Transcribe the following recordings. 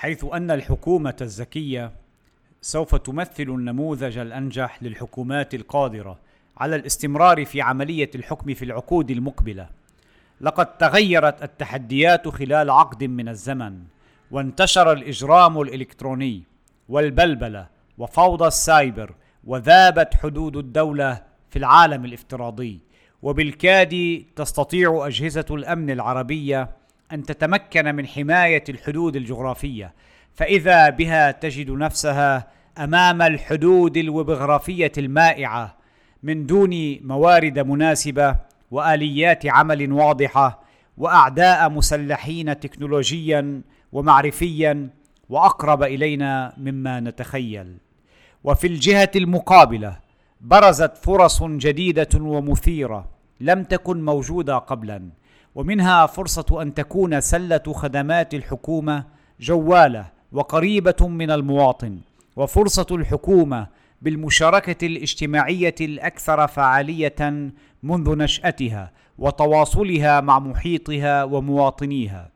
حيث أن الحكومة الذكيه سوف تمثل النموذج الأنجح للحكومات القادرة على الاستمرار في عملية الحكم في العقود المقبلة. لقد تغيرت التحديات خلال عقد من الزمن وانتشر الإجرام الإلكتروني والبلبلة وفوضى السايبر وذابت حدود الدولة في العالم الافتراضي. وبالكاد تستطيع أجهزة الأمن العربية أن تتمكن من حماية الحدود الجغرافية فإذا بها تجد نفسها أمام الحدود الوبغرافية المائعة من دون موارد مناسبة وآليات عمل واضحة وأعداء مسلحين تكنولوجيا ومعرفيا وأقرب إلينا مما نتخيل. وفي الجهة المقابلة برزت فرص جديدة ومثيرة لم تكن موجودة قبلا. ومنها فرصة أن تكون سلة خدمات الحكومة جوالة وقريبة من المواطن وفرصة الحكومة بالمشاركة الاجتماعية الأكثر فعالية منذ نشأتها وتواصلها مع محيطها ومواطنيها.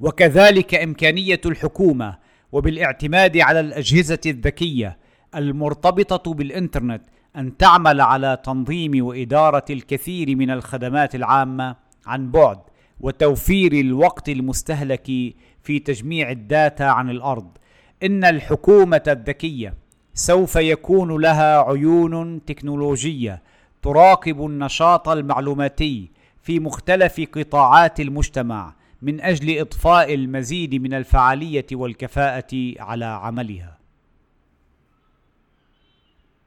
وكذلك إمكانية الحكومة وبالاعتماد على الأجهزة الذكية المرتبطة بالإنترنت أن تعمل على تنظيم وإدارة الكثير من الخدمات العامة عن بعد وتوفير الوقت المستهلك في تجميع الداتا عن الأرض. إن الحكومة الذكية سوف يكون لها عيون تكنولوجية تراقب النشاط المعلوماتي في مختلف قطاعات المجتمع من أجل اضفاء المزيد من الفعالية والكفاءة على عملها.